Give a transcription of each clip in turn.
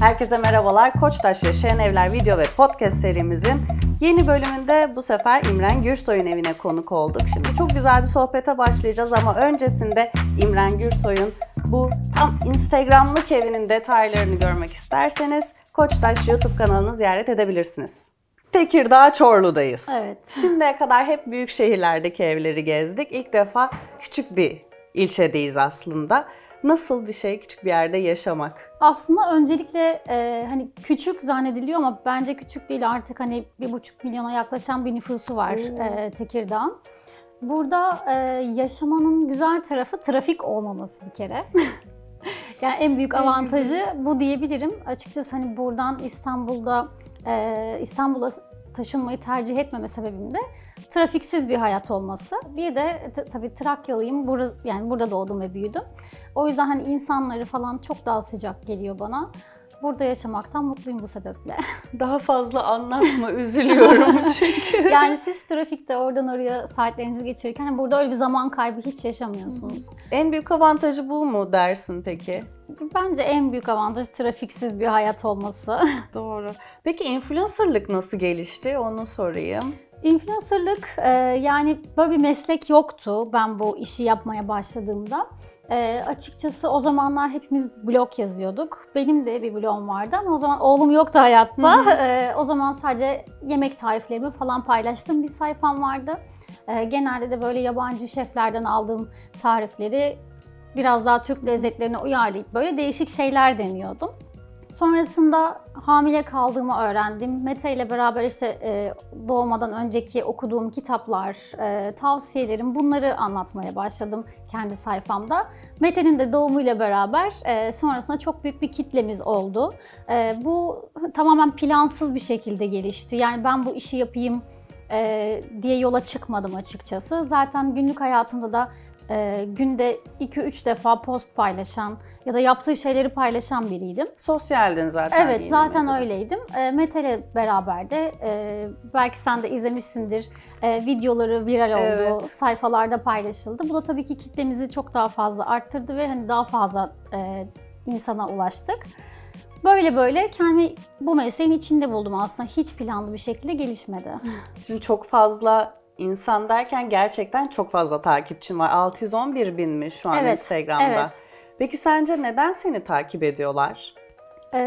Herkese merhabalar. Koçtaş Yaşayan Evler video ve podcast serimizin yeni bölümünde bu sefer İmren Gürsoy'un evine konuk olduk. Şimdi çok güzel bir sohbete başlayacağız ama öncesinde İmren Gürsoy'un bu tam Instagram'lık evinin detaylarını görmek isterseniz Koçtaş YouTube kanalını ziyaret edebilirsiniz. Tekirdağ Çorlu'dayız. Evet. Şimdiye kadar hep büyük şehirlerdeki evleri gezdik. İlk defa küçük bir ilçedeyiz aslında. Nasıl bir şey küçük bir yerde yaşamak? Aslında öncelikle e, hani küçük zannediliyor ama bence küçük değil artık hani bir buçuk milyona yaklaşan bir nüfusu var e, Tekirdağ'ın. Burada e, yaşamanın güzel tarafı trafik olmaması bir kere. yani en büyük En avantajı bu diyebilirim. Açıkçası hani buradan İstanbul'da e, İstanbul'a taşınmayı tercih etmeme sebebim de trafiksiz bir hayat olması. Bir de tabii Trakyalıyım. Burası, yani burada doğdum ve büyüdüm. O yüzden hani insanları falan çok daha sıcak geliyor bana. Burada yaşamaktan mutluyum bu sebeple. Daha fazla anlatma, üzülüyorum çünkü. yani siz trafikte oradan oraya saatlerinizi geçirirken hani burada öyle bir zaman kaybı hiç yaşamıyorsunuz. En büyük avantajı bu mu dersin peki? Bence en büyük avantaj trafiksiz bir hayat olması. Doğru. Peki influencerlık nasıl gelişti? Onu sorayım. Influencerlık e, yani böyle bir meslek yoktu ben bu işi yapmaya başladığımda. E, açıkçası o zamanlar hepimiz blog yazıyorduk. Benim de bir blogum vardı ama o zaman oğlum yoktu hayatta. E, o zaman sadece yemek tariflerimi falan paylaştığım bir sayfam vardı. E, genelde de böyle yabancı şeflerden aldığım tarifleri biraz daha Türk lezzetlerine uyarlayıp böyle değişik şeyler deniyordum. Sonrasında hamile kaldığımı öğrendim. Mete ile beraber işte e, doğmadan önceki okuduğum kitaplar, e, tavsiyelerim bunları anlatmaya başladım kendi sayfamda. Mete'nin de doğumuyla beraber e, sonrasında çok büyük bir kitlemiz oldu. Bu tamamen plansız bir şekilde gelişti. Yani ben bu işi yapayım diye yola çıkmadım açıkçası. Zaten günlük hayatımda da e, günde 2-3 defa post paylaşan ya da yaptığı şeyleri paylaşan biriydim. Sosyaldin zaten. Evet zaten de. öyleydim. E, Mete ile beraber de e, belki sen de izlemişsindir e, videoları viral oldu, Evet. sayfalarda paylaşıldı. Bu da tabii ki kitlemizi çok daha fazla arttırdı ve hani daha fazla e, insana ulaştık. Böyle böyle kendimi bu mesleğin içinde buldum aslında. Hiç planlı bir şekilde gelişmedi. Şimdi çok fazla insan derken gerçekten çok fazla takipçin var. 611 binmiş şu an Evet, Instagram'da. evet. Peki sence neden seni takip ediyorlar? E,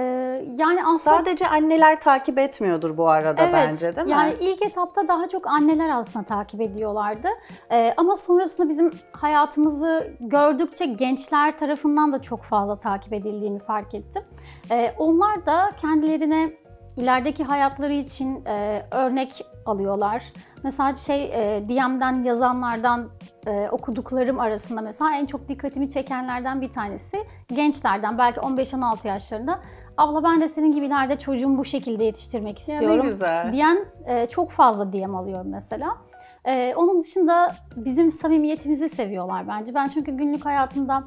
yani aslında Sadece anneler takip etmiyordur bu arada bence değil mi? Yani ilk etapta daha çok anneler aslında takip ediyorlardı. Ee, ama sonrasında bizim hayatımızı gördükçe gençler tarafından da çok fazla takip edildiğini fark ettim. Ee, onlar da kendilerine ilerideki hayatları için e, örnek alıyorlar. Mesela şey e, DM'den yazanlardan e, okuduklarım arasında mesela en çok dikkatimi çekenlerden bir tanesi gençlerden belki 15-16 yaşlarında abla ben de senin gibi ileride çocuğumu bu şekilde yetiştirmek Ya ne istiyorum güzel. diyen e, çok fazla DM alıyorum mesela. E, onun dışında bizim samimiyetimizi seviyorlar bence. Ben çünkü günlük hayatımda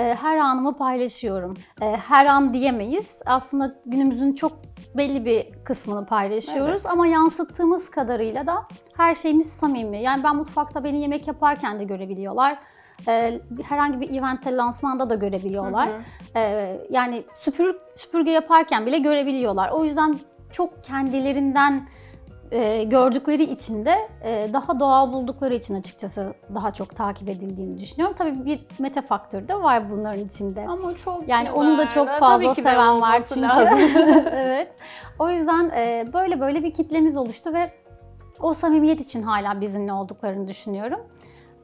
her anımı paylaşıyorum. E, her an diyemeyiz. Aslında günümüzün çok belli bir kısmını paylaşıyoruz ama yansıttığımız kadarıyla da her şeyimiz samimi. Yani ben mutfakta beni yemek yaparken de görebiliyorlar. E, herhangi bir eventte, lansmanda da görebiliyorlar. Hı hı. Ee, yani süpür, süpürge yaparken bile görebiliyorlar. O yüzden çok kendilerinden e, gördükleri için de e, daha doğal buldukları için açıkçası daha çok takip edildiğini düşünüyorum. Tabii bir meta faktörü de var bunların içinde. Ama çok Yani güzel. onu da çok Tabii fazla seven var çünkü. evet. O yüzden e, böyle böyle bir kitlemiz oluştu ve o samimiyet için hala bizimle olduklarını düşünüyorum.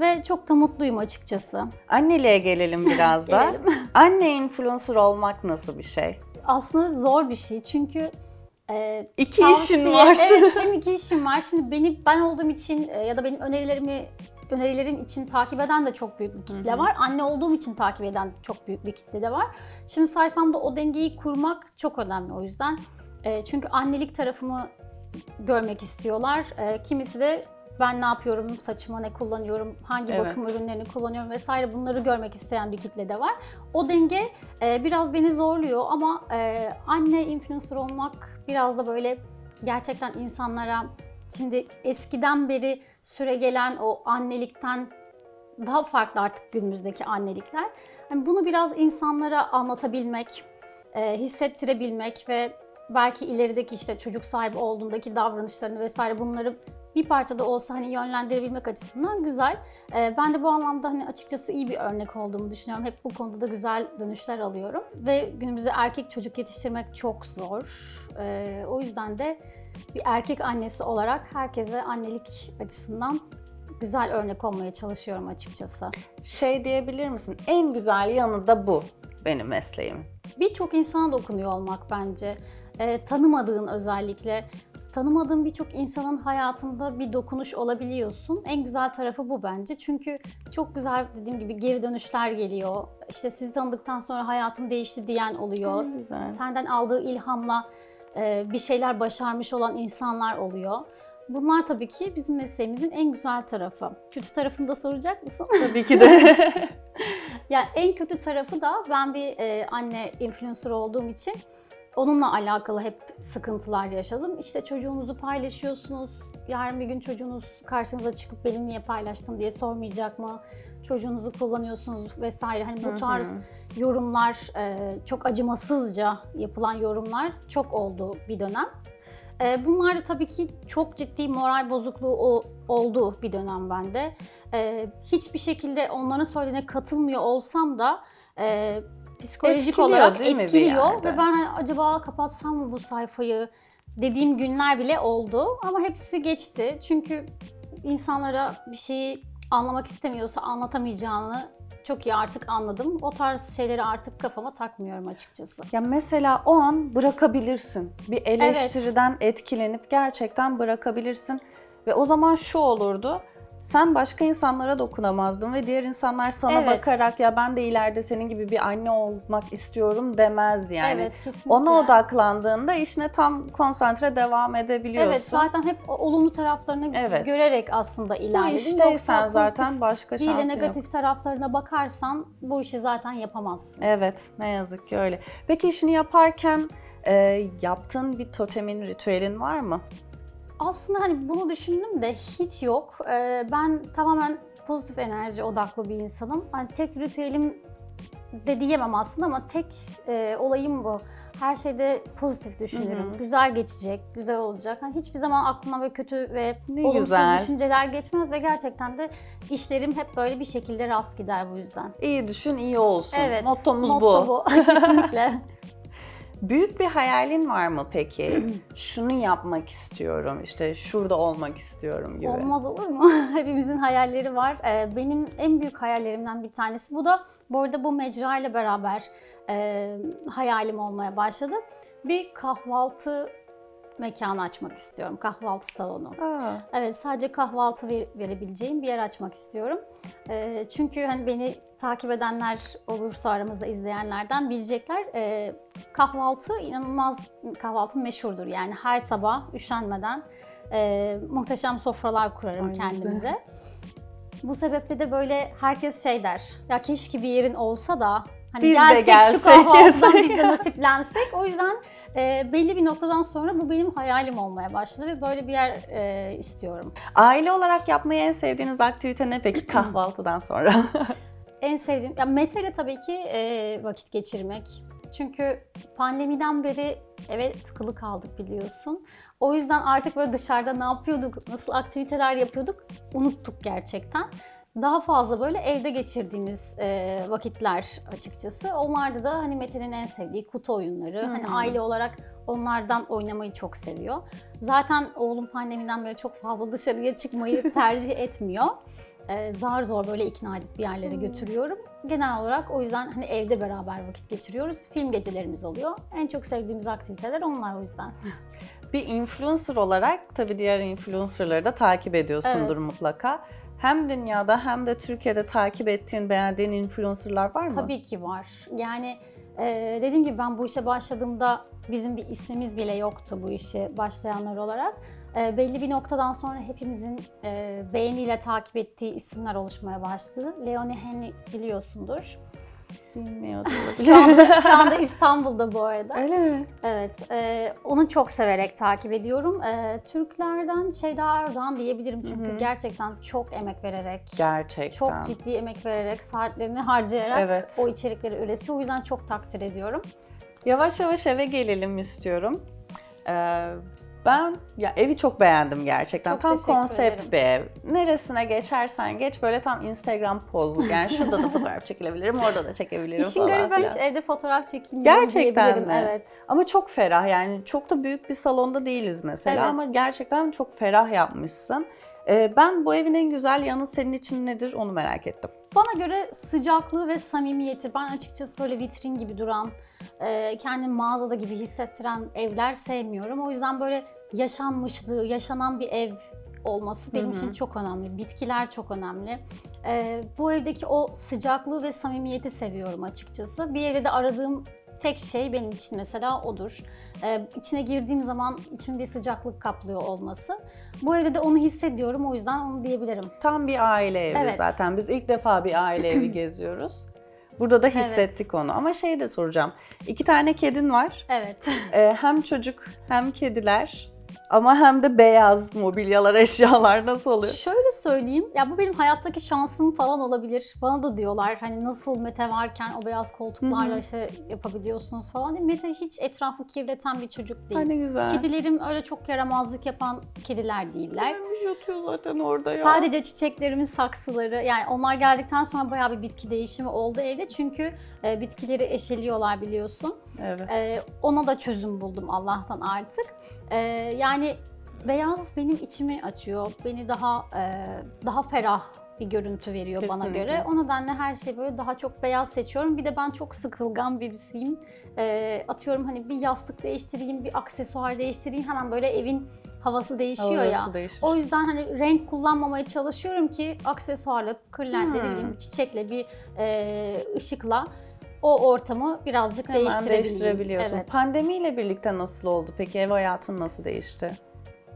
Ve çok da mutluyum açıkçası. Anneliğe gelelim biraz da. Gelelim. Anne influencer olmak nasıl bir şey? Aslında zor bir şey çünkü e, İki tavsiye- işin var. Evet benim iki işim var. Şimdi beni ben olduğum için e, ya da benim önerilerimi önerilerim için takip eden de çok büyük bir kitle Hı hı. var. Anne olduğum için takip eden çok büyük bir kitle de var. Şimdi sayfamda o dengeyi kurmak çok önemli o yüzden. E, çünkü annelik tarafımı görmek istiyorlar. E, kimisi de ben ne yapıyorum, saçıma ne kullanıyorum, hangi Evet. bakım ürünlerini kullanıyorum vesaire bunları görmek isteyen bir kitle de var. O denge e, biraz beni zorluyor ama e, anne influencer olmak biraz da böyle gerçekten insanlara şimdi eskiden beri süre gelen o annelikten daha farklı artık günümüzdeki annelikler. Hani bunu biraz insanlara anlatabilmek, e, hissettirebilmek ve belki ilerideki işte çocuk sahibi olduğundaki davranışlarını vesaire bunları bir parçada olsa hani yönlendirebilmek açısından güzel. Ee, ben de bu anlamda hani açıkçası iyi bir örnek olduğumu düşünüyorum. Hep bu konuda da güzel dönüşler alıyorum. Ve günümüzde erkek çocuk yetiştirmek çok zor. Ee, o yüzden de bir erkek annesi olarak herkese annelik açısından güzel örnek olmaya çalışıyorum açıkçası. Şey diyebilir misin? En güzel yanı da bu benim mesleğim. Birçok insana dokunuyor olmak bence. Ee, tanımadığın özellikle tanımadığın birçok insanın hayatında bir dokunuş olabiliyorsun. En güzel tarafı bu bence. Çünkü çok güzel dediğim gibi geri dönüşler geliyor. İşte sizi tanıdıktan sonra hayatım değişti diyen oluyor. Güzel. Senden aldığı ilhamla e, bir şeyler başarmış olan insanlar oluyor. Bunlar tabii ki bizim mesleğimizin en güzel tarafı. Kötü tarafını da soracak mısın? Tabii ki de. Yani en kötü tarafı da ben bir e, anne influencer olduğum için onunla alakalı hep sıkıntılar yaşadım. İşte çocuğunuzu paylaşıyorsunuz. Yarın bir gün çocuğunuz karşınıza çıkıp beni niye paylaştın diye sormayacak mı? Çocuğunuzu kullanıyorsunuz vesaire. Hani bu hı. tarz yorumlar, e, çok acımasızca yapılan yorumlar çok oldu bir dönem. E, bunlar da tabii ki çok ciddi moral bozukluğu o- oldu bir dönem bende. E, hiçbir şekilde onların söylediğine katılmıyor olsam da psikolojik Etkiliyor, olarak etkiliyor ve ben hani acaba kapatsam mı bu sayfayı dediğim günler bile oldu ama hepsi geçti. Çünkü insanlara bir şeyi anlamak istemiyorsa anlatamayacağını çok iyi artık anladım. O tarz şeyleri artık kafama takmıyorum açıkçası. Ya mesela o an bırakabilirsin. Bir eleştiriden etkilenip gerçekten bırakabilirsin. Ve o zaman şu olurdu. Sen başka insanlara dokunamazdın ve diğer insanlar sana Evet. bakarak ya ben de ileride senin gibi bir anne olmak istiyorum demezdi yani. evet kesinlikle. Ona odaklandığında işine tam konsantre devam edebiliyorsun. Evet zaten hep olumlu taraflarını Evet. görerek aslında Bu ilerledin. işteysen Yoksa zaten pozitif başka değil de şansın yok. negatif taraflarına bakarsan bu işi zaten yapamazsın. Evet, ne yazık ki öyle. Peki işini yaparken e, yaptığın bir totemin, ritüelin var mı? Aslında hani bunu düşündüm de hiç yok. Ee, ben tamamen pozitif enerji odaklı bir insanım. Hani tek ritüelim de diyemem aslında ama tek e, olayım bu. Her şeyde pozitif düşünürüm. Hı hı. Güzel geçecek, güzel olacak. Hani hiçbir zaman aklıma böyle kötü ve Ne olumsuz güzel. düşünceler geçmez ve gerçekten de işlerim hep böyle bir şekilde rast gider bu yüzden. İyi düşün, iyi olsun. Evet. Mottomuz motto bu. bu. Kesinlikle. Büyük bir hayalin var mı peki? Şunu yapmak istiyorum, işte şurada olmak istiyorum gibi. Olmaz olur mu? Hepimizin hayalleri var. Ee, Benim en büyük hayallerimden bir tanesi. Bu da bu arada bu mecra ile beraber e, hayalim olmaya başladı. Bir kahvaltı mekanı açmak istiyorum. Kahvaltı salonu. Aa, Evet sadece kahvaltı ver- verebileceğim bir yer açmak istiyorum. Ee, çünkü hani beni takip edenler olursa aramızda izleyenlerden bilecekler. Ee, kahvaltı inanılmaz kahvaltı meşhurdur. Yani her sabah üşenmeden e, muhteşem sofralar kurarım Ay, güzel. kendimize. Bu sebeple de böyle herkes şey der. Ya keşke bir yerin olsa da hani Biz de gelsek, gelsek, şu kahvaltıdan biz de nasiplensek. O yüzden e, belli bir noktadan sonra bu benim hayalim olmaya başladı ve böyle bir yer e, istiyorum. Aile olarak yapmayı en sevdiğiniz aktivite ne peki kahvaltıdan sonra? En sevdiğim, ya Mete ile tabii ki e, vakit geçirmek. Çünkü pandemiden beri eve tıkılı kaldık biliyorsun. O yüzden artık böyle dışarıda ne yapıyorduk, nasıl aktiviteler yapıyorduk unuttuk gerçekten. Daha fazla böyle evde geçirdiğimiz e, vakitler açıkçası. Onlarda da hani Mete'nin en sevdiği kutu oyunları. Hani Hmm. aile olarak onlardan oynamayı çok seviyor. Zaten oğlum pandemiden beri çok fazla dışarıya çıkmayı tercih etmiyor. Ee, zar zor böyle ikna edip bir yerlere götürüyorum. Genel olarak o yüzden hani evde beraber vakit geçiriyoruz. Film gecelerimiz oluyor. En çok sevdiğimiz aktiviteler onlar o yüzden. bir influencer olarak tabii diğer influencerları da takip ediyorsundur Evet. mutlaka. Hem dünyada hem de Türkiye'de takip ettiğin, beğendiğin influencerlar var mı? Tabii ki var. Yani e, dediğim gibi ben bu işe başladığımda bizim bir ismimiz bile yoktu bu işe başlayanlar olarak. E, belli bir noktadan sonra hepimizin e, beğeniyle takip ettiği isimler oluşmaya başladı. Leonie Henry biliyorsundur. Bilmiyordum. Şu anda, şu anda İstanbul'da bu arada. Öyle mi? Evet, e, onu çok severek takip ediyorum. E, Türklerden Şeyda Erdoğan diyebilirim çünkü Hı hı. gerçekten çok emek vererek, Gerçekten. çok ciddi emek vererek, saatlerini harcayarak Evet. o içerikleri üretiyor. O yüzden çok takdir ediyorum. Yavaş yavaş eve gelelim istiyorum. Ee, ben ya evi çok beğendim gerçekten. Çok tam konsept ederim. bir ev. Neresine geçersen geç böyle tam Instagram pozlu. Yani şurada da fotoğraf çekilebilirim, orada da çekebilirim İşin falan garibi ben filan. hiç evde fotoğraf çekilmiyorum Gerçekten mi? Evet. Ama çok ferah yani çok da büyük bir salonda değiliz mesela Evet. ama gerçekten çok ferah yapmışsın. Ee, ben bu evin en güzel yanı senin için nedir onu merak ettim. Bana göre sıcaklığı ve samimiyeti, ben açıkçası böyle vitrin gibi duran, e, kendimi mağazada gibi hissettiren evler sevmiyorum. O yüzden böyle yaşanmışlığı, yaşanan bir ev olması benim Hı hı. için çok önemli. Bitkiler çok önemli. E, bu evdeki o sıcaklığı ve samimiyeti seviyorum açıkçası. Bir evde de aradığım tek şey benim için mesela odur. E, içine girdiğim zaman içimi bir sıcaklık kaplıyor olması. Bu evde de onu hissediyorum o yüzden onu diyebilirim. Tam bir aile evi Evet. zaten. Biz ilk defa bir aile evi geziyoruz. Burada da hissettik onu. Ama şey de soracağım. İki tane kedin var. Evet. Ee, hem çocuk hem kediler. Ama hem de beyaz mobilyalar, eşyalar nasıl oluyor? Şöyle söyleyeyim, ya bu benim hayattaki şansım falan olabilir. Bana da diyorlar hani nasıl Mete varken o beyaz koltuklarla işte yapabiliyorsunuz falan. diye. Mete hiç etrafı kirleten bir çocuk değil. Ay ne güzel. Kedilerim öyle çok yaramazlık yapan kediler değiller. Güzelmiş yatıyor zaten orada ya. Sadece çiçeklerimin saksıları yani onlar geldikten sonra bayağı bir bitki değişimi oldu evde. Çünkü e, bitkileri eşeliyorlar biliyorsun. Evet. Ee, ona da çözüm buldum Allah'tan artık. Ee, yani beyaz benim içimi açıyor. Beni daha e, daha ferah bir görüntü veriyor bana Kesinlikle. göre. O nedenle her şey böyle daha çok beyaz seçiyorum. Bir de ben çok sıkılgan birisiyim. Ee, atıyorum hani bir yastık değiştireyim, bir aksesuar değiştireyim. Hemen böyle evin havası değişiyor ya. Havası değişir. O yüzden hani renk kullanmamaya çalışıyorum ki aksesuarla, kırlentle, ne Hmm. bileyim çiçekle, bir e, ışıkla o ortamı birazcık Hemen değiştirebiliyorsun. Evet. Pandemiyle birlikte nasıl oldu peki? Ev hayatın nasıl değişti?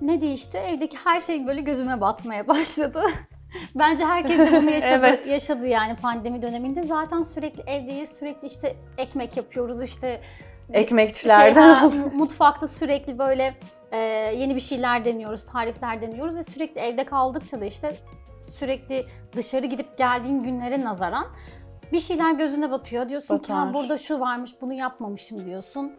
Ne değişti? Evdeki her şey böyle gözüme batmaya başladı. Bence herkes de bunu yaşadı, Evet. yaşadı yani pandemi döneminde. Zaten sürekli evdeyiz, sürekli işte ekmek yapıyoruz, işte şey, Ekmekçilerden aldım. mutfakta sürekli böyle e, yeni bir şeyler deniyoruz, tarifler deniyoruz ve sürekli evde kaldıkça da işte sürekli dışarı gidip geldiğin günlere nazaran bir şeyler gözüne batıyor. Diyorsun ki Batar. "Ha, burada şu varmış, bunu yapmamışım diyorsun.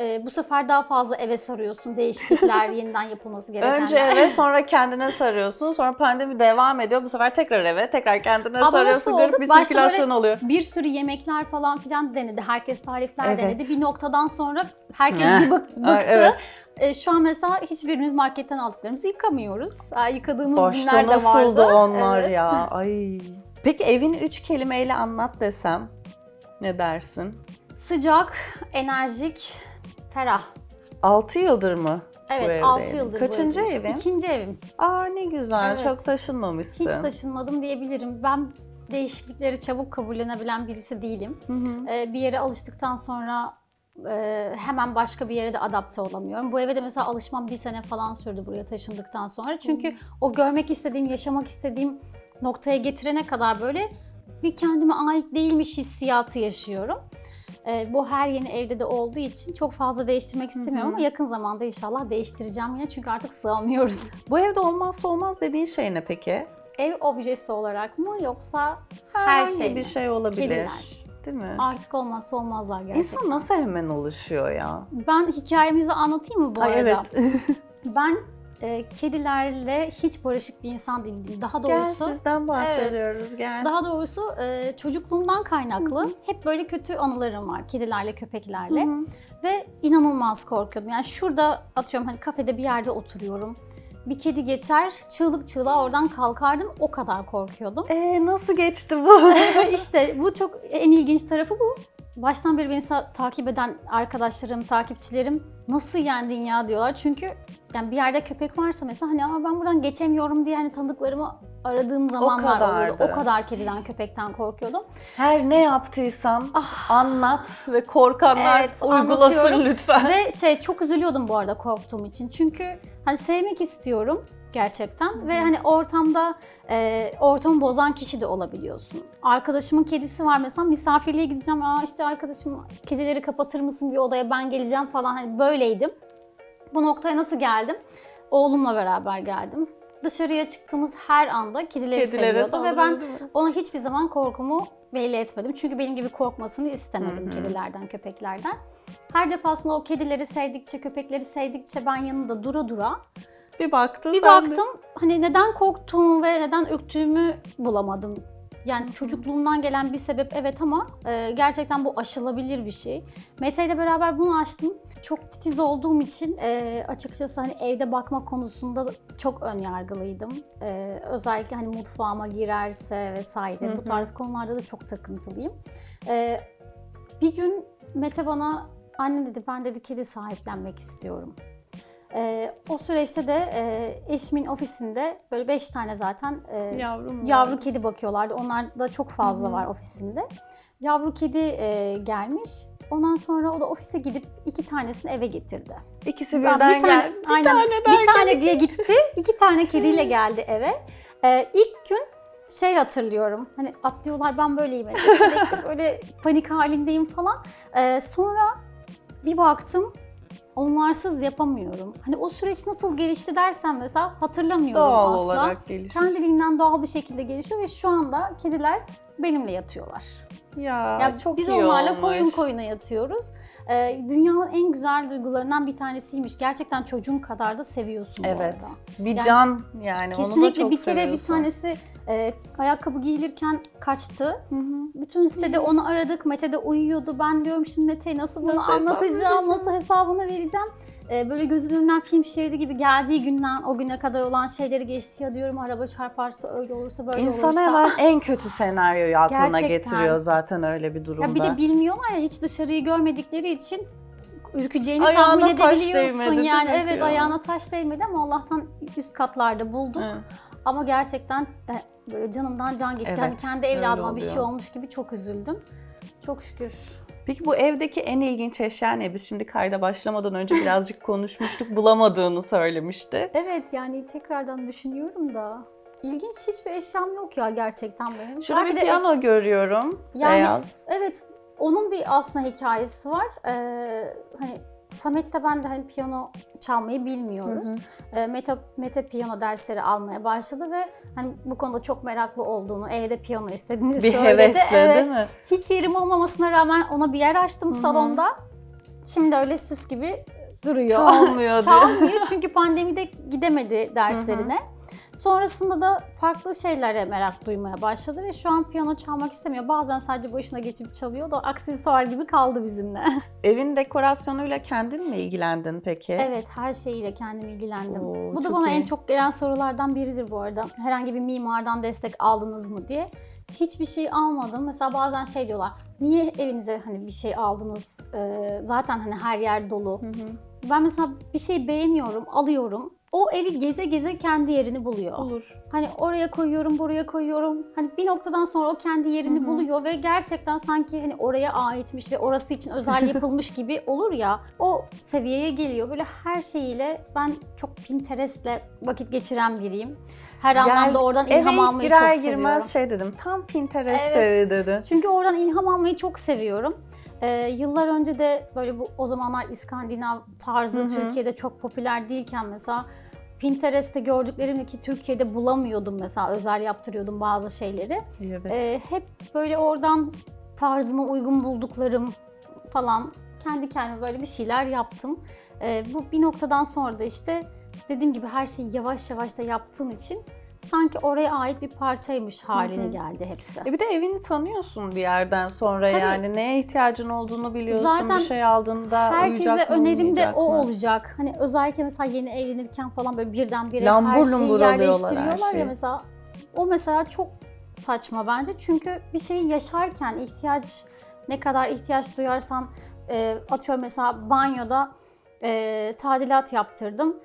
E, bu sefer daha fazla eve sarıyorsun, değişiklikler, yeniden yapılması gerekenler. Önce eve sonra kendine sarıyorsun. Sonra pandemi devam ediyor. Bu sefer tekrar eve, tekrar kendine Ama sarıyorsun. nasıl Garip oldu? bir Başta sirkülasyon oluyor. bir sürü yemekler falan filan denedi. Herkes tarifler Evet. denedi. Bir noktadan sonra herkes Heh. bir bak- bıktı. Evet. E, şu an mesela hiçbirimiz marketten aldıklarımızı yıkamıyoruz. Yıkadığımız Başta günler de nasıldı vardı. onlar Evet. ya? Ay. Peki evini üç kelimeyle anlat desem ne dersin? Sıcak, enerjik, ferah. 6 yıldır mı? bu Evet evde 6 evin? yıldır bu Kaçıncı evde. evin? İkinci evim. Aa ne güzel. Evet. Çok taşınmamışsın. Hiç taşınmadım diyebilirim. Ben değişiklikleri çabuk kabullenebilen birisi değilim. Hı hı. Ee, bir yere alıştıktan sonra e, hemen başka bir yere de adapte olamıyorum. Bu eve de mesela alışmam bir sene falan sürdü buraya taşındıktan sonra. Çünkü o görmek istediğim, yaşamak istediğim noktaya getirene kadar böyle bir kendime ait değilmiş hissiyatı yaşıyorum. Ee, bu her yeni evde de olduğu için çok fazla değiştirmek istemiyorum hı. ama yakın zamanda inşallah değiştireceğim yine çünkü artık sığamıyoruz. Bu evde olmazsa olmaz dediğin şey ne peki? Ev objesi olarak mı yoksa her Herhangi şey bir şey olabilir. Kediler. Değil mi? Artık olmazsa olmazlar gerçekten. İnsan nasıl hemen oluşuyor ya? Ben hikayemizi anlatayım mı bu Ay arada? evet. Ben e, kedilerle hiç barışık bir insan değildim. Daha Gel doğrusu sizden bahsediyoruz gel. daha doğrusu e, çocukluğumdan kaynaklı Hı hı. hep böyle kötü anılarım var kedilerle, köpeklerle Hı hı. ve inanılmaz korkuyordum. Yani şurada atıyorum hani kafede bir yerde oturuyorum. Bir kedi geçer, çığlık çığlığa oradan kalkardım. O kadar korkuyordum. Ee, nasıl geçti bu? işte bu çok en ilginç tarafı bu. Baştan beri beni takip eden arkadaşlarım, takipçilerim nasıl yendin ya diyorlar. Çünkü yani bir yerde köpek varsa mesela hani ama ben buradan geçemiyorum diye hani tanıdıklarımı aradığım zamanlar oluyordu. kadardı. O kadar kediden, köpekten korkuyordum. Her ne yaptıysam anlat ve korkanlar Ah. Evet, uygulasın lütfen. Ve şey çok üzülüyordum bu arada korktuğum için. Çünkü hani sevmek istiyorum gerçekten ve hani ortamda e, ortamı bozan kişi de olabiliyorsun. Arkadaşımın kedisi var mesela misafirliğe gideceğim. Aa işte arkadaşım kedileri kapatır mısın bir odaya ben geleceğim falan hani böyleydim. Bu noktaya nasıl geldim? Oğlumla beraber geldim. dışarıya çıktığımız her anda kedileri Kedilere seviyordu ve ben ona hiçbir zaman korkumu belli etmedim. Çünkü benim gibi korkmasını istemedim Hı hı. kedilerden, köpeklerden. Her defasında o kedileri sevdikçe, köpekleri sevdikçe ben yanında dura dura Bir baktın bir sen de- baktım hani neden korktuğumu ve neden öktüğümü bulamadım. Yani çocukluğumdan gelen bir sebep evet ama e, gerçekten bu aşılabilir bir şey. Mete ile beraber bunu açtım. Çok titiz olduğum için e, açıkçası hani evde bakma konusunda çok ön yargılıydım. E, özellikle hani mutfağıma girerse vesaire Hı bu hı. tarz konularda da çok takıntılıyım. E, bir gün Mete bana anne dedi ben dedi kedi sahiplenmek istiyorum. Ee, o süreçte de e, eşimin ofisinde böyle beş tane zaten e, Yavrum var. yavru kedi bakıyorlardı. Onlar da çok fazla Hı hı. var ofisinde. Yavru kedi e, gelmiş. Ondan sonra o da ofise gidip iki tanesini eve getirdi. İkisi Ben birden bir tane, gel. aynen, tane bir tane diye gitti. iki tane kediyle geldi eve. Ee, ilk gün şey hatırlıyorum. Hani atlıyorlar ben böyleyim. evde. Sürekli böyle panik halindeyim falan. Ee, sonra bir baktım onlarsız yapamıyorum. Hani o süreç nasıl gelişti dersen mesela hatırlamıyorum Doğal asla. olarak gelişmiş. Kendiliğinden doğal bir şekilde gelişiyor ve şu anda kediler benimle yatıyorlar. Ya, Yani çok biz iyi onlarla olmuş. koyun koyuna yatıyoruz. Ee, dünyanın en güzel duygularından bir tanesiymiş. Gerçekten çocuğun kadar da seviyorsun bu Evet. arada. Bir Yani can yani onu da Kesinlikle çok bir kere bir tanesi e, ayakkabı giyilirken kaçtı. Hı hı. Bütün sitede onu aradık. Mete de uyuyordu. Ben diyorum şimdi Mete'ye nasıl bunu Nasıl anlatacağım, nasıl hesabını vereceğim. Ee, böyle gözümün önünden film şeridi gibi geldiği günden o güne kadar olan şeyleri geçti ya diyorum araba çarparsa öyle olursa böyle İnsan olursa. hemen en kötü senaryoyu aklına Gerçekten. getiriyor zaten öyle bir durumda. Ya bir de bilmiyorlar ya hiç dışarıyı görmedikleri için ürkeceğini Ayağına tahmin taş edebiliyorsun değmedi, değil yani. Evet diyor. ayağına taş değmedi ama Allah'tan üst katlarda bulduk. Hı. Ama gerçekten e, böyle canımdan can gitti. Evet, hani kendi evladıma bir şey olmuş gibi çok üzüldüm. Çok şükür. Peki bu evdeki en ilginç eşya ne? Biz şimdi kayda başlamadan önce birazcık konuşmuştuk. Bulamadığını söylemişti. Evet yani tekrardan düşünüyorum da ilginç hiçbir eşyam yok ya gerçekten benim. Şurada Belki bir de- piyano görüyorum. Yani- Beyaz. Evet onun bir aslında hikayesi var. Ee, hani Samet'te ben de hani piyano çalmayı bilmiyoruz. Hı Ee, Mete, Mete piyano dersleri almaya başladı ve hani bu konuda çok meraklı olduğunu, evde piyano istediğini Bir söyledi. hevesle Evet. değil mi? Hiç yerim olmamasına rağmen ona bir yer açtım hı. salonda. Şimdi öyle süs gibi duruyor. Çalmıyor. Çalmıyor çünkü pandemide gidemedi derslerine. Sonrasında da farklı şeylere merak duymaya başladı ve şu an piyano çalmak istemiyor. Bazen sadece başına geçip çalıyor da aksesuar gibi kaldı bizimle. Evin dekorasyonuyla kendin mi ilgilendin peki? evet her şeyiyle kendim ilgilendim. Oo, bu da bana iyi. en çok gelen sorulardan biridir bu arada. Herhangi bir mimardan destek aldınız mı diye. Hiçbir şey almadım. Mesela bazen şey diyorlar. Niye evinize hani bir şey aldınız? Ee, zaten hani her yer dolu. Hı hı. Ben mesela bir şey beğeniyorum, alıyorum. O evi geze geze kendi yerini buluyor. Olur. Hani oraya koyuyorum, buraya koyuyorum. Hani bir noktadan sonra o kendi yerini Hı hı. buluyor ve gerçekten sanki hani oraya aitmiş ve orası için özel yapılmış gibi olur ya. O seviyeye geliyor. Böyle her şeyiyle ben çok Pinterest'le vakit geçiren biriyim. Her Gel- anlamda oradan ilham Eve almayı girer çok girmez seviyorum. şey dedim. Tam Pinterest Evet. dedi. Çünkü oradan ilham almayı çok seviyorum. Ee, yıllar önce de böyle bu o zamanlar İskandinav tarzı Hı hı. Türkiye'de çok popüler değilken mesela Pinterest'te gördüklerimi ki Türkiye'de bulamıyordum mesela özel yaptırıyordum bazı şeyleri. Evet. Ee, hep böyle oradan tarzıma uygun bulduklarım falan kendi kendime böyle bir şeyler yaptım. Ee, bu bir noktadan sonra da işte dediğim gibi her şeyi yavaş yavaş da yaptığın için sanki oraya ait bir parçaymış haline Hı hı. geldi hepsi. E bir de evini tanıyorsun bir yerden sonra Tabii. yani neye ihtiyacın olduğunu biliyorsun. Zaten bir şey aldığında Herkese uyacak mı önerim de o mı? olacak. Hani özellikle mesela yeni evlenirken falan böyle birdenbire Lambur her şeyi alıyorlar her yerleştiriyorlar şeyi. ya mesela. O mesela çok saçma bence. Çünkü bir şeyi yaşarken ihtiyaç ne kadar ihtiyaç duyarsan e, atıyorum mesela banyoda e, tadilat yaptırdım.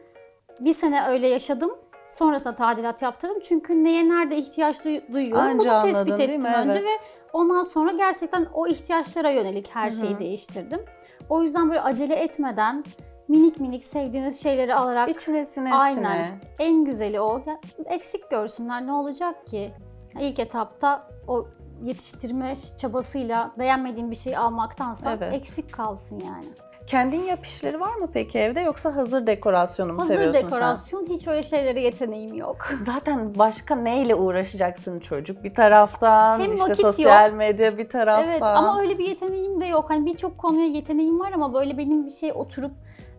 Bir sene öyle yaşadım. Sonrasında tadilat yaptırdım. Çünkü neye nerede ihtiyaç duy- duyuyorum Anca bunu tespit anladın ettim önce Evet. ve ondan sonra gerçekten o ihtiyaçlara yönelik her şeyi değiştirdim. O yüzden böyle acele etmeden minik minik sevdiğiniz şeyleri alarak İçine sine Aynen. sine. en güzeli o. Ya, eksik görsünler ne olacak ki? İlk etapta o yetiştirme çabasıyla beğenmediğin bir şey almaktansa Evet. eksik kalsın yani. Kendin yap işleri var mı peki evde yoksa hazır dekorasyonu mu Hazır seviyorsun dekorasyon hiç öyle şeylere yeteneğim yok. sen? Zaten başka neyle uğraşacaksın çocuk bir taraftan, Hem işte vakit yok. sosyal medya bir taraftan. Evet ama öyle bir yeteneğim de yok. Hani birçok konuya yeteneğim var ama böyle benim bir şey oturup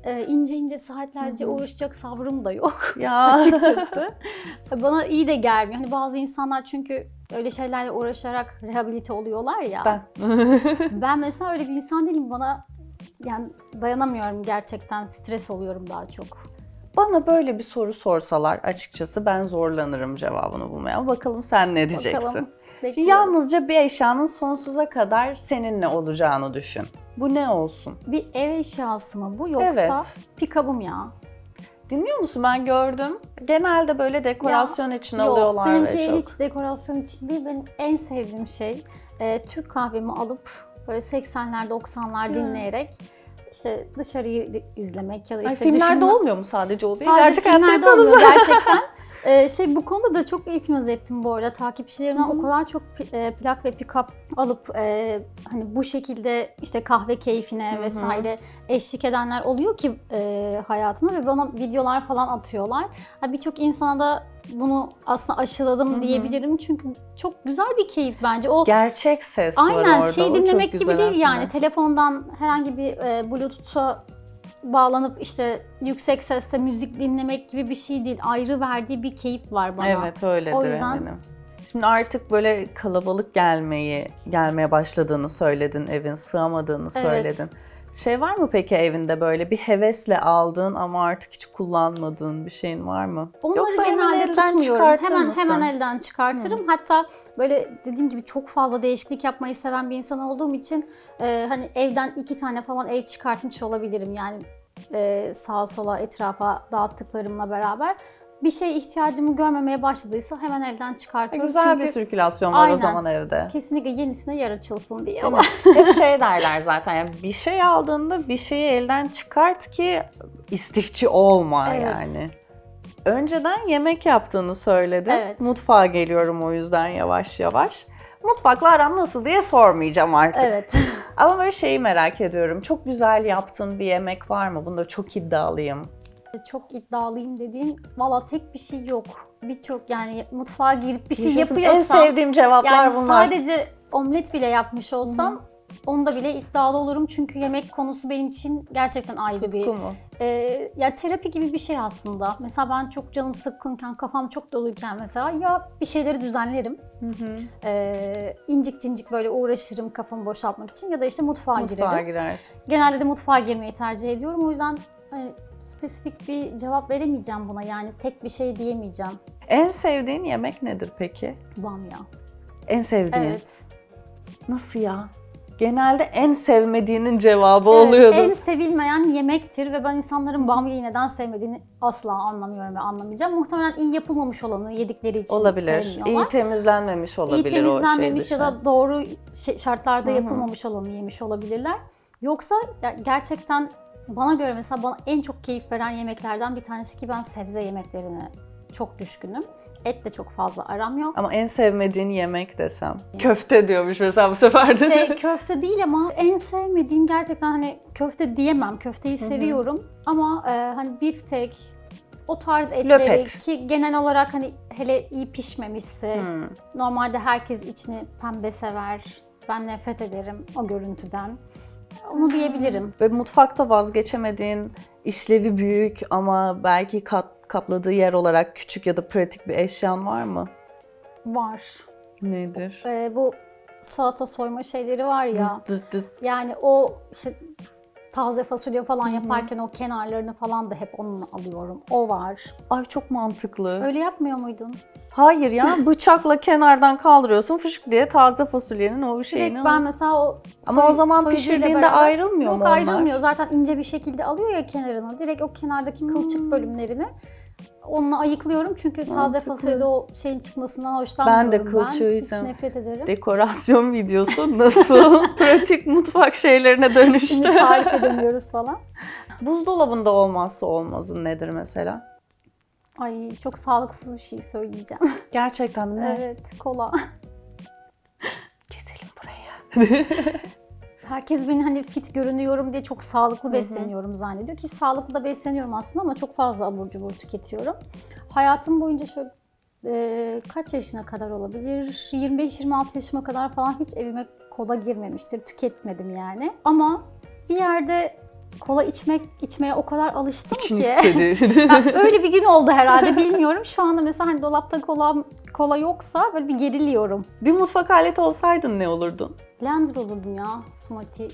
e, ince ince saatlerce Hı hı. uğraşacak sabrım da yok ya açıkçası. Bana iyi de gelmiyor. Hani bazı insanlar çünkü öyle şeylerle uğraşarak rehabilite oluyorlar ya. ben. Ben mesela öyle bir insan değilim. Bana yani dayanamıyorum gerçekten. Stres oluyorum daha çok. Bana böyle bir soru sorsalar açıkçası ben zorlanırım cevabını bulmaya. Bakalım sen ne diyeceksin? Bakalım. Bekliyorum. Yalnızca bir eşyanın sonsuza kadar seninle olacağını düşün. Bu ne olsun? Bir ev eşyası mı bu yoksa Evet. pikabım ya? Dinliyor musun? Ben gördüm. Genelde böyle dekorasyon için Yok, alıyorlar ve benimki çok. hiç dekorasyon için değil. Benim en sevdiğim şey e, Türk kahvemi alıp böyle 80'ler 90'lar Ya. dinleyerek işte dışarıyı izlemek ya da Ay, işte filmlerde düşünme- olmuyor mu sadece o değil? Sadece Gerçek filmlerde olmuyor gerçekten. Ee, şey bu konuda da çok hipnoz ettim bu arada. Takipçilerimden Hı hı. o kadar çok e, plak ve pick-up alıp e, hani bu şekilde işte kahve keyfine Hı hı. vesaire eşlik edenler oluyor ki e, hayatıma ve bana videolar falan atıyorlar. Ha, Birçok insana da bunu aslında aşıladım Hı hı. diyebilirim çünkü çok güzel bir keyif bence. O Gerçek ses var Aynen orada. şey O çok dinlemek gibi değil aslında. yani telefondan herhangi bir e, bluetooth'a bağlanıp işte yüksek sesle müzik dinlemek gibi bir şey değil. Ayrı verdiği bir keyif var bana. Evet öyledir O yüzden- eminim. Şimdi artık böyle kalabalık gelmeyi, gelmeye başladığını söyledin, evin sığamadığını Evet. söyledin. Şey var mı peki evinde böyle bir hevesle aldığın ama artık hiç kullanmadığın bir şeyin var mı? Onları Yoksa genelde elden tutmuyorum. Hemen mısın? hemen elden çıkartırım. Hatta böyle dediğim gibi çok fazla değişiklik yapmayı seven bir insan olduğum için e, hani evden iki tane falan ev çıkartmış olabilirim. Yani e, sağa sola etrafa dağıttıklarımla beraber. Bir şey ihtiyacımı görmemeye başladıysa hemen elden çıkartıyorum. Güzel Çünkü bir sirkülasyon var Aynen. o zaman evde. kesinlikle yenisine yer açılsın diye. Mi? Hep şey derler zaten yani bir şey aldığında bir şeyi elden çıkart ki istifçi olma Evet. yani. Önceden yemek yaptığını söyledin. Evet. Mutfağa geliyorum o yüzden yavaş yavaş. Mutfakla aram nasıl diye sormayacağım artık. Evet. Ama böyle şeyi merak ediyorum. Çok güzel yaptığın bir yemek var mı? Bunda çok iddialıyım. Çok iddialıyım dediğim valla tek bir şey yok. Birçok yani mutfağa girip bir şey Yaşasın. yapıyorsam En sevdiğim cevaplar yani bunlar. sadece omlet bile yapmış olsam onda bile iddialı olurum çünkü yemek konusu benim için gerçekten ayrı Tutku bir mu? e, ya terapi gibi bir şey aslında. Mesela ben çok canım sıkkınken, kafam çok doluyken mesela ya bir şeyleri düzenlerim. Hı hı. E, incik cincik böyle uğraşırım kafamı boşaltmak için ya da işte mutfağa, Mutfağa girerim. girersin. Genelde de mutfağa girmeyi tercih ediyorum. O yüzden hani, spesifik bir cevap veremeyeceğim buna. Yani tek bir şey diyemeyeceğim. En sevdiğin yemek nedir peki? Bamya. En sevdiğin. Evet. Nasıl ya? Genelde en sevmediğinin cevabı Evet, oluyordu. En sevilmeyen yemektir ve ben insanların bamyayı neden sevmediğini asla anlamıyorum ve anlamayacağım. Muhtemelen iyi yapılmamış olanı yedikleri için Olabilir. sevmiyorlar. İyi temizlenmemiş olabilir İyi temizlenmemiş o şey ya da doğru şey- şartlarda yapılmamış olanı yemiş olabilirler. Yoksa gerçekten bana göre mesela bana en çok keyif veren yemeklerden bir tanesi ki ben sebze yemeklerine çok düşkünüm. Et de çok fazla aram yok. Ama en sevmediğin yemek desem. Köfte diyormuş mesela bu sefer de. Şey köfte değil ama en sevmediğim gerçekten hani köfte diyemem. Köfteyi seviyorum ama e, hani biftek o tarz etleri Löpet. ki genel olarak hani hele iyi pişmemişse Hmm. normalde herkes içini pembe sever. Ben nefret ederim o görüntüden. Onu diyebilirim. Ve mutfakta vazgeçemediğin işlevi büyük ama belki kat, kapladığı yer olarak küçük ya da pratik bir eşyan var mı? Var. Nedir? E, bu salata soyma şeyleri var ya. Dıt dıt. Yani o işte taze fasulye falan yaparken o kenarlarını falan da hep onunla alıyorum. O var. Ay çok mantıklı. Öyle yapmıyor muydun? Hayır ya bıçakla kenardan kaldırıyorsun fışık diye taze fasulyenin o şeyini Direkt ben mesela o Ama soy- o zaman soyucuyla pişirdiğinde beraber- ayrılmıyor Yok mu onlar? ayrılmıyor. Zaten ince bir şekilde alıyor ya kenarını. Direkt o kenardaki kılçık Hmm. bölümlerini onunla ayıklıyorum. Çünkü taze Mantıklı. fasulyede o şeyin çıkmasından hoşlanmıyorum Ben de kılçığı Hiç yiyeceğim. nefret ederim. Dekorasyon videosu nasıl pratik mutfak şeylerine dönüştü? Şimdi tarif edemiyoruz falan. Buzdolabında olmazsa olmazın nedir mesela? Ay çok sağlıksız bir şey söyleyeceğim. Gerçekten mi? evet kola. Keselim buraya. herkes beni hani fit görünüyorum diye çok sağlıklı besleniyorum zannediyor ki sağlıklı da besleniyorum aslında ama çok fazla abur cubur tüketiyorum. Hayatım boyunca şöyle e, kaç yaşına kadar olabilir? 25-26 yaşıma kadar falan hiç evime kola girmemiştir. Tüketmedim yani. Ama bir yerde kola içmek içmeye o kadar alıştım İçin ki. istedi. Ya öyle bir gün oldu herhalde bilmiyorum. Şu anda mesela hani dolapta kola kola yoksa böyle bir geriliyorum. bir mutfak aleti olsaydın ne olurdun? Blender olurdum ya smoothie.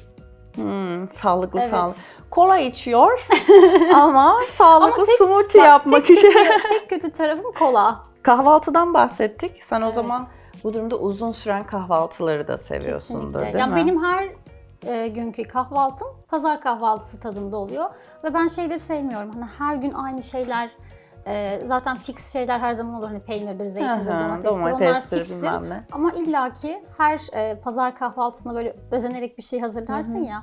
Hmm, sağlıklı Evet. sağlıklı. Kola içiyor ama sağlıklı Ama tek- smoothie Bak, yapmak tek için. Kötü, tek kötü tarafım kola. Kahvaltıdan bahsettik. Sen o Evet. zaman bu durumda uzun süren kahvaltıları da seviyorsundur Kesinlikle. değil yani mi? benim her e, günkü kahvaltım pazar kahvaltısı tadında oluyor. Ve ben şey de sevmiyorum. Hani her gün aynı şeyler e, zaten fix şeyler her zaman olur. Hani peynirdir, Hı zeytindir, hı, domatestir. Onlar domatestir fikstir. bilmem ne. Ama illaki her e, pazar kahvaltısında böyle özenerek bir şey hazırlarsın ya.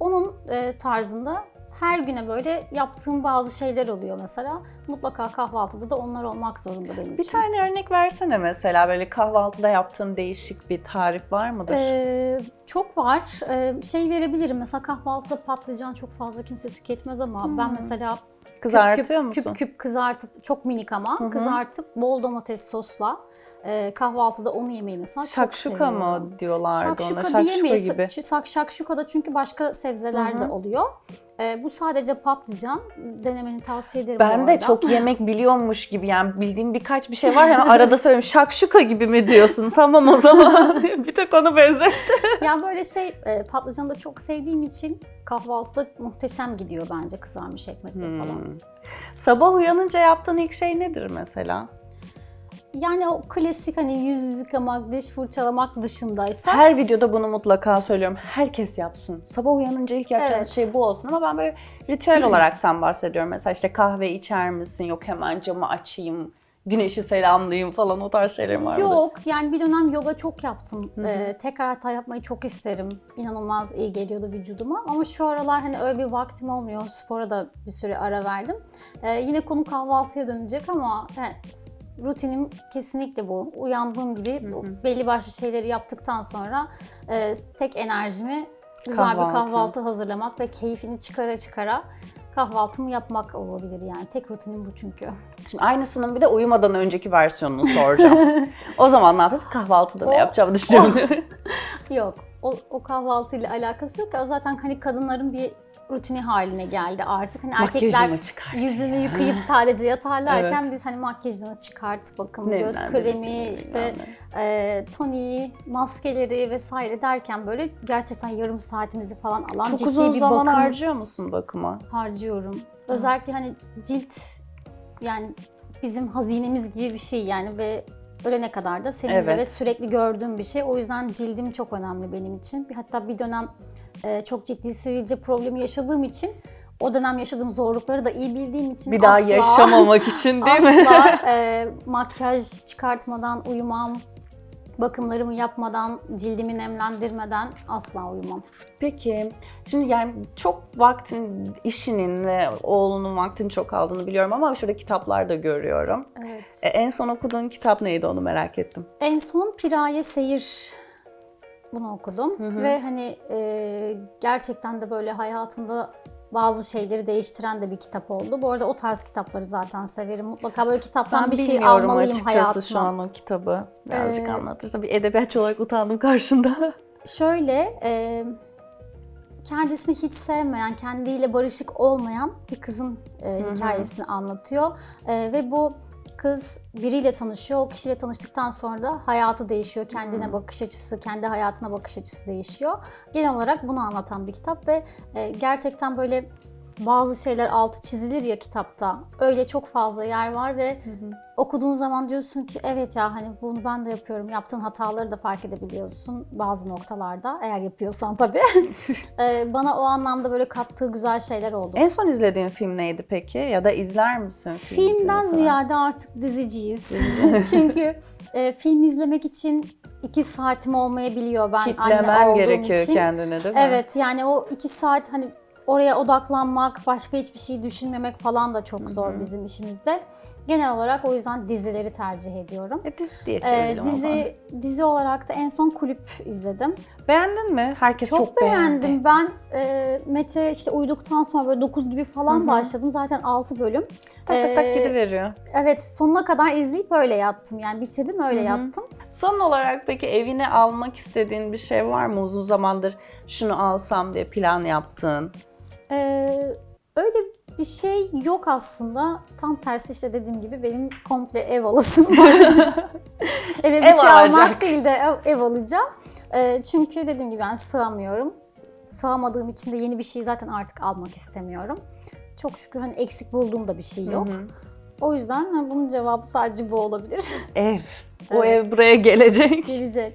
Onun e, tarzında her güne böyle yaptığım bazı şeyler oluyor mesela. Mutlaka kahvaltıda da onlar olmak zorunda benim Bir için. tane örnek versene mesela böyle kahvaltıda yaptığın değişik bir tarif var mıdır? Ee, çok var. Ee, şey verebilirim. Mesela kahvaltıda patlıcan çok fazla kimse tüketmez ama ben mesela küp Kızartıyor küp, musun? Küp küp kızartıp çok minik ama Hı hı. kızartıp bol domates sosla e, kahvaltıda onu yemeyi mesela çok Şakşuka seviyorum. mı diyorlardı ona? Şakşuka Şakşuka diyemeyiz. gibi. Şu sak- Şakşuka da çünkü başka sebzeler Hı de oluyor. Ee, bu sadece patlıcan. Denemeni tavsiye ederim Ben de çok yemek biliyormuş gibi yani bildiğim birkaç bir şey var hemen arada söylüyorum şakşuka gibi mi diyorsun tamam o zaman bir tek onu benzet. Yani böyle şey e, patlıcanı da çok sevdiğim için kahvaltıda muhteşem gidiyor bence kızarmış ekmekle falan. Hmm. Sabah uyanınca yaptığın ilk şey nedir mesela? Yani o klasik hani yüz yıkamak, diş fırçalamak dışındaysa Her videoda bunu mutlaka söylüyorum. Herkes yapsın. Sabah uyanınca ilk yapacağınız Evet. şey bu olsun ama ben böyle ritüel olaraktan bahsediyorum. Mesela işte kahve içer misin? Yok hemen camı açayım, güneşi selamlayayım falan o tarz şeylerim var yok. Yani bir dönem yoga çok yaptım. Ee, tekrar hata yapmayı çok isterim. İnanılmaz iyi geliyordu vücuduma. Ama şu aralar hani öyle bir vaktim olmuyor. Spora da bir süre ara verdim. Ee, yine konu kahvaltıya dönecek ama yani rutinim kesinlikle bu. Uyandığım gibi bu belli başlı şeyleri yaptıktan sonra e, tek enerjimi güzel bir Kahvaltı. kahvaltı hazırlamak ve keyfini çıkara çıkara kahvaltımı yapmak olabilir yani. Tek rutinim bu çünkü. Şimdi aynısının bir de uyumadan önceki versiyonunu soracağım. o zaman ne yapacağız? Kahvaltıda ne O- yapacağımı düşünüyorum. Yok. O, o kahvaltıyla alakası yok. O zaten hani kadınların bir rutini haline geldi artık. Hani erkekler yüzünü yıkayıp sadece yatarlarken Evet. biz hani makyajını çıkart, bakım, Ne göz kremi, işte e, toniği, maskeleri vesaire derken böyle gerçekten yarım saatimizi falan alan Çok ciddi uzun bir zaman bakım harcıyor musun bakıma? harcıyorum. Özellikle hani cilt yani bizim hazinemiz gibi bir şey yani ve ölene kadar da senin Evet. ve sürekli gördüğüm bir şey. O yüzden cildim çok önemli benim için. Bir- Hatta bir dönem e, çok ciddi sivilce problemi yaşadığım için o dönem yaşadığım zorlukları da iyi bildiğim için Bir daha asla, yaşamamak için değil mi? asla e, makyaj çıkartmadan uyumam. Bakımlarımı yapmadan, cildimi nemlendirmeden asla uyumam. Peki, şimdi yani çok vaktin, işinin ve oğlunun vaktini çok aldığını biliyorum ama şurada kitaplar da görüyorum. Evet. E, en son okuduğun kitap neydi onu merak ettim. En son Piraye Seyir bunu okudum ve hani e, gerçekten de böyle hayatında bazı şeyleri değiştiren de bir kitap oldu. Bu arada o tarz kitapları zaten severim. Mutlaka böyle kitaptan Ben bir şey almalıyım açıkçası hayatıma. şu an o kitabı. Birazcık Ee, anlatırsan. Bir edebiyatçı olarak utandım karşında. Şöyle, e, kendisini hiç sevmeyen, kendiyle barışık olmayan bir kızın e, hikayesini anlatıyor. E, ve bu kız biriyle tanışıyor. O kişiyle tanıştıktan sonra da hayatı değişiyor. Kendine bakış açısı, kendi hayatına bakış açısı değişiyor. Genel olarak bunu anlatan bir kitap ve e, gerçekten böyle bazı şeyler altı çizilir ya kitapta. Öyle çok fazla yer var ve okuduğun zaman diyorsun ki evet ya hani bunu ben de yapıyorum. Yaptığın hataları da fark edebiliyorsun bazı noktalarda eğer yapıyorsan tabii. Ee, Bana o anlamda böyle kattığı güzel şeyler oldu. en son izlediğin film neydi peki? Ya da izler misin? film Filmden ziyade artık diziciyiz. Çünkü e, film izlemek için iki saatim olmayabiliyor ben anne Kitlemen olduğum gerekiyor için. kendine değil mi? Evet yani o iki saat hani oraya odaklanmak, başka hiçbir şey düşünmemek falan da çok zor bizim işimizde. Genel olarak o yüzden dizileri tercih ediyorum. E, dizi diye Ee, çevirelim dizi dizi olarak da en son kulüp izledim. Beğendin mi? Herkes çok, Çok, beğendi. beğendim. Ben e, Mete işte uyuduktan sonra böyle 9 gibi falan Hı hı. başladım. Zaten 6 bölüm. Tak tak tak Ee, gidiveriyor. Evet sonuna kadar izleyip öyle yattım. Yani bitirdim öyle Hı hı. yattım. Son olarak peki evine almak istediğin bir şey var mı? Uzun zamandır şunu alsam diye plan yaptığın. Ee, öyle bir şey yok aslında. Tam tersi işte dediğim gibi benim komple ev alasım var. Eve bir Ev şey alacak. almak değil de ev, ev alacağım. Ee, çünkü dediğim gibi ben sığamıyorum. Sığamadığım için de yeni bir şey zaten artık almak istemiyorum. Çok şükür hani eksik bulduğum da bir şey yok. Hı hı. O yüzden hani bunun cevabı sadece bu olabilir. Ev. O Evet. ev buraya gelecek. Gelecek.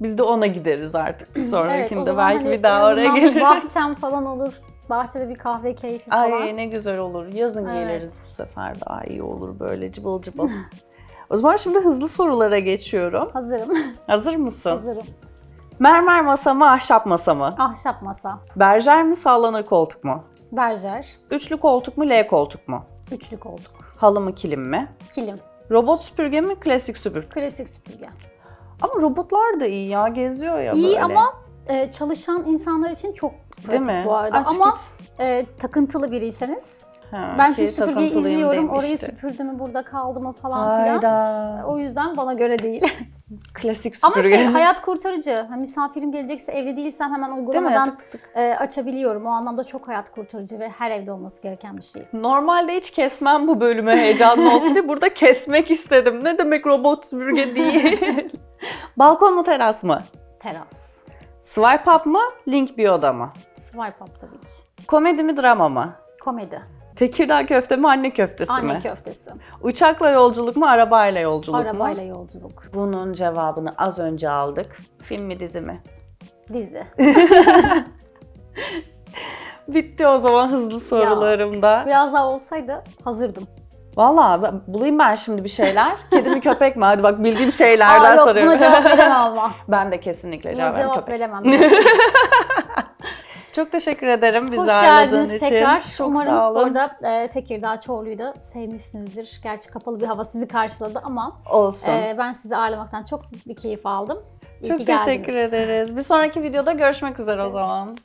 Biz de ona gideriz artık bir Evet, sonrakinde. zaman Belki hani bir daha oraya geliriz. Bahçem falan olur. Bahçede bir kahve keyfi falan. Ay ne güzel olur. Yazın Evet. geliriz bu sefer daha iyi olur böyle cıbıl cıbıl. o zaman şimdi hızlı sorulara geçiyorum. Hazırım. Hazır mısın? Hazırım. Mermer masa mı, ahşap masa mı? Ahşap masa. Berjer mi, sallanır koltuk mu? Berjer. Üçlü koltuk mu, L koltuk mu? Üçlü koltuk. Halı mı, kilim mi? Kilim. Robot süpürge mi, klasik süpürge? Klasik süpürge. Ama robotlar da iyi ya, geziyor ya İyi böyle. ama e, çalışan insanlar için çok Değil pratik mi? bu arada. Aç ama e, takıntılı biriyseniz Ha, ben çünkü süpürgeyi izliyorum. Orayı süpürdü mü, burada kaldı mı falan filan. O yüzden bana göre değil. Klasik Ama süpürge. şey hayat kurtarıcı. Misafirim gelecekse evde değilsem hemen uygulamadan e, açabiliyorum. O anlamda çok hayat kurtarıcı ve her evde olması gereken bir şey. Normalde hiç kesmem bu bölüme heyecanlı olsun diye burada kesmek istedim. Ne demek robot süpürge değil. Balkon mu teras mı? Teras. Swipe up mı? Link bio'da mı? Swipe up tabii ki. Komedi mi drama mı? Komedi. Tekirdağ köfte mi anne köftesi Anne mi? köftesi. Uçakla yolculuk mu arabayla yolculuk Arabayla mu? yolculuk. Bunun cevabını az önce aldık. Film mi dizi mi? Dizi. Bitti o zaman hızlı sorularımda. Biraz daha olsaydı hazırdım. Vallahi ben- bulayım ben şimdi bir şeyler. Kedi mi köpek mi? Hadi bak bildiğim şeylerden Aa, yok soruyorum. buna cevap veremem ben de kesinlikle Buna cevap, cevap veremem. Çok teşekkür ederim bizi Hoş geldiniz için. tekrar. Çok Umarım sağ olun. orada e, Tekirdağ Çorlu'yu da sevmişsinizdir. Gerçi kapalı bir hava sizi karşıladı ama Olsun. e, ben sizi ağırlamaktan çok bir keyif aldım. İyi Çok teşekkür ederiz. Bir sonraki videoda görüşmek üzere o zaman.